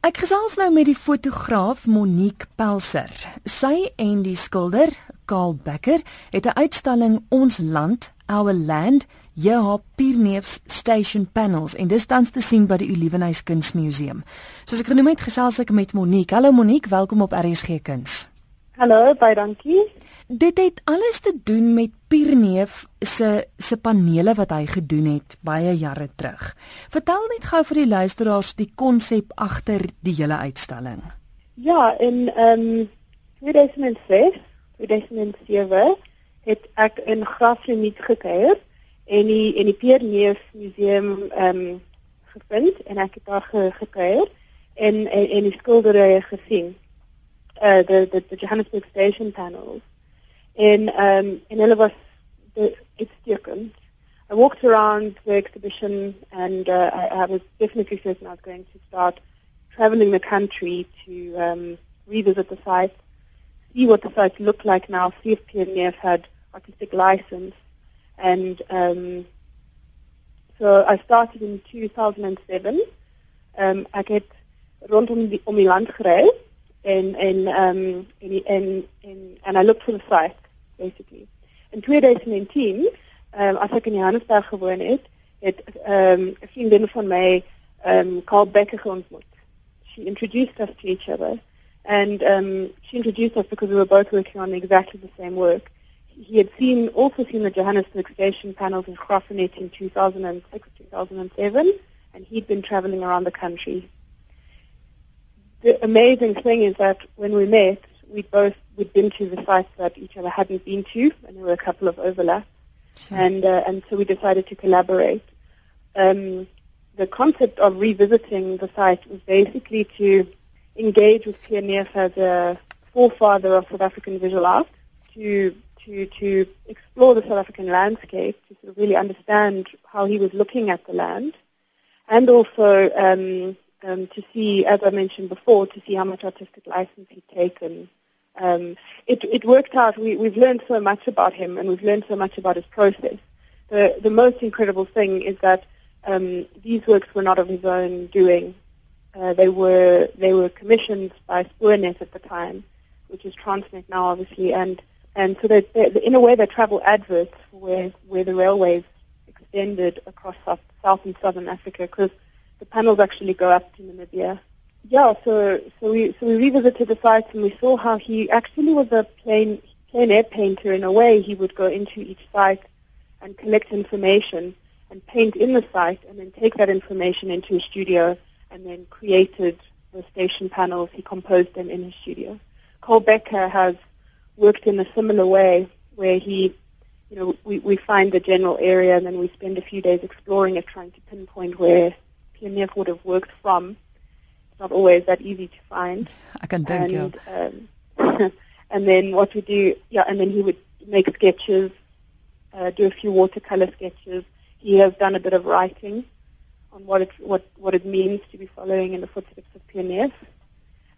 Ek gesels nou met die fotograaf Monique Pelser. Sy en die skilder Karl Becker het 'n uitstalling Ons Land, Our Land, hier Pierneefs Station Panels en dit tans te sien by die Olivenhuis Kunsmuseum. Soos ek genoem het, gesels ek met Monique. Hallo Monique, welkom op RSG Kuns. Hallo, baie dankie. Dit het alles te doen met Pierneef se se panele wat hy gedoen het baie jare terug. Vertel net gou vir die luisteraars die konsep agter die hele uitstalling. Ja, in ehm um, 2006, 2007 het ek in Grafliniet gekuier en die in die Pierneef museum ehm um, gevind en ek het daar gekuier en, en en die skilderye gesien. Uh the the, the Johannesburg station panels in um, in Elevas, the uitstekend. I walked around the exhibition and uh, I, I was definitely certain I was going to start traveling the country to um, revisit the site, see what the site looked like now, see if Pierneef had artistic license. And um, so I started in 2007. Um, I get rondom die om die land en en um en en and I looked for the site basically. In 2010, um, as ek in Johannesburg gewoon het, het um, 'n vriendin van my, um, Carl Becker. She introduced us to each other, and um, she introduced us because we were both working on exactly the same work. He had seen also seen the Johannesburg station panels in Graaff-Reinet in 2006, 2007, and he'd been traveling around the country. The amazing thing is that when we met, we both we'd been to the sites that each other hadn't been to, and there were a couple of overlaps, sure. and uh, and so we decided to collaborate. Um, the concept of revisiting the site was basically to engage with Pierre as a forefather of South African visual art, to to to explore the South African landscape, to sort of really understand how he was looking at the land, and also um, um, to see, as I mentioned before, to see how much artistic license he'd taken um, it, it worked out. We, we've learned so much about him, and we've learned so much about his process. The, the most incredible thing is that um, these works were not of his own doing. Uh, they were they were commissioned by Spoornet at the time, which is Transnet now, obviously, and and so they, they, in a way they travel adverts where where the railways extended across South, South and Southern Africa because the panels actually go up to Namibia yeah, so so we so we revisited the site and we saw how he actually was a plein plein air painter in a way. He would go into each site and collect information and paint in the site and then take that information into a studio and then created the station panels. He composed them in his studio. Carl Becker has worked in a similar way where he, you know, we, we find the general area and then we spend a few days exploring it, trying to pinpoint where Pierre would have worked from It's not always that easy to find. I can think, and, yeah. Um, and then what we do, yeah, and then he would make sketches, uh, do a few watercolor sketches. He has done a bit of writing on what it what what it means to be following in the footsteps of pioneers.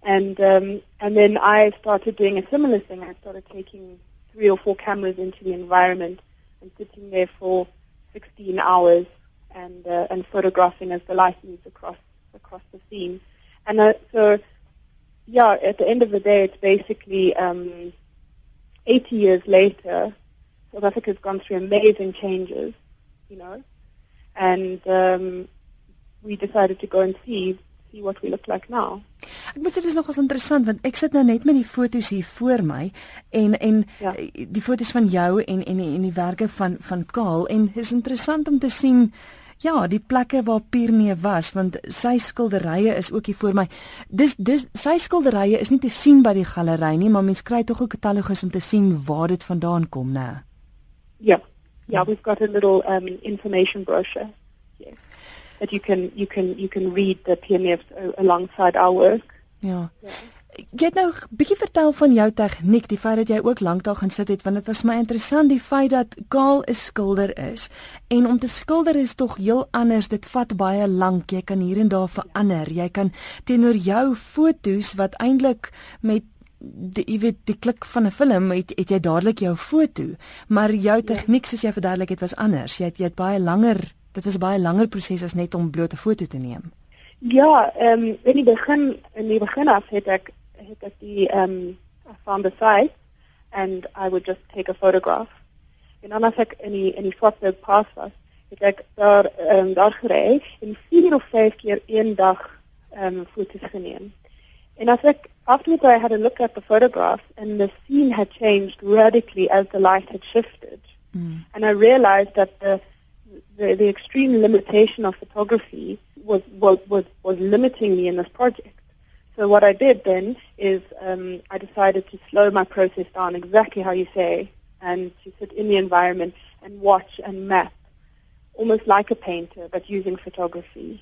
And um, and then I started doing a similar thing. I started taking three or four cameras into the environment and sitting there for 16 hours and uh, and photographing as the light moves across across the scene. And uh, so, yeah, at the end of the day, it's basically um, 80 years later, South Africa's gone through amazing changes, you know, and um, we decided to go and see see what we look like now. Ek moet dit is nogals interessant want ek sit nou net met die fotos hier voor my en en ja. die fotos van jou en en en die werke van van Kaal en is interessant om te sien Ja, die plekke waar Pierre was, want sy skilderye is ook hier voor my. Dis dis sy skilderye is nie te sien by die galery nie, maar mens kry tog 'n katalogus om te sien waar dit vandaan kom, né? Ja. Ja, we've got a little um information brochure. Yes. That you can you can you can read the PMFs alongside our work. Ja. ja. Jy het nou 'n bietjie vertel van jou tegniek, die feit dat jy ook lank daar gaan sit het, want dit was my interessant die feit dat Kaal 'n skilder is. En om te skilder is tog heel anders. Dit vat baie lank. Jy kan hier en daar verander. Jy kan teenoor jou fotos wat eintlik met die jy weet die klik van 'n film het, het jy dadelik jou foto, maar jou ja. tegniek soos jy verduidelik het was anders. Jy het jy het baie langer, dit was 'n baie langer proses as net om bloot 'n foto te neem. Ja, ehm um, in die begin in die begin af het ek ek die ehm um, I found the site and I would just take a photograph. En dan as ek in die in die Swartberg Pass was, het ek daar ehm um, daar gery en vier of vyf keer een dag ehm um, foto's geneem. En as ek afterwards I had a look at the photographs and the scene had changed radically as the light had shifted. Mm. And I realized that the, the the extreme limitation of photography was was was was limiting me in this project. So what I did then is um, I decided to slow my process down exactly how you say and to sit in the environment and watch and map almost like a painter but using photography.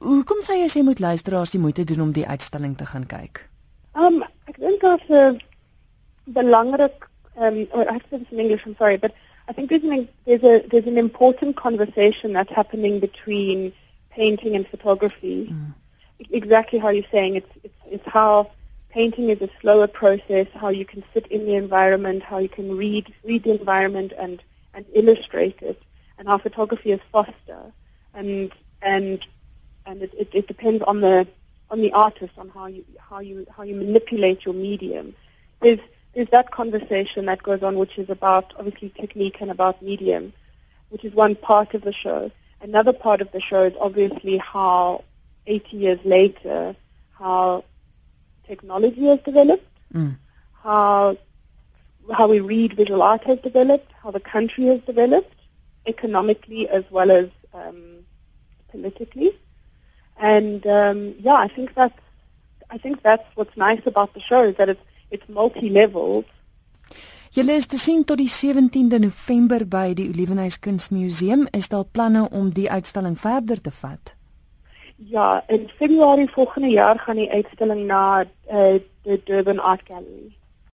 Hoekom sê jy jy moet luisteraars die moeite doen om die uitstalling te gaan kyk? Um ek dink daar's 'n belangrik um or I have to say this in English I'm sorry but I think there's an there's a there's an important conversation that's happening between painting and photography. Mm. Exactly how you're saying it's it's it's how painting is a slower process, how you can sit in the environment, how you can read read the environment and and illustrate it, and how photography is faster and and and it, it, it depends on the on the artist on how you how you how you manipulate your medium. There's there's that conversation that goes on, which is about obviously technique and about medium, which is one part of the show. Another part of the show is obviously how 80 years later, how technology has developed, mm. how how we read visual art has developed, how the country has developed, economically as well as um, politically. And um, yeah, I think that's I think that's what's nice about the show is that it's it's multi-level. Julle is te sien tot die 17de November by die Oliewenhuis Kunsmuseum. Is daar planne om die uitstalling verder te vat? Ja, in Februarie volgende jaar gaan die uitstalling na uh, die Durban Art Gallery.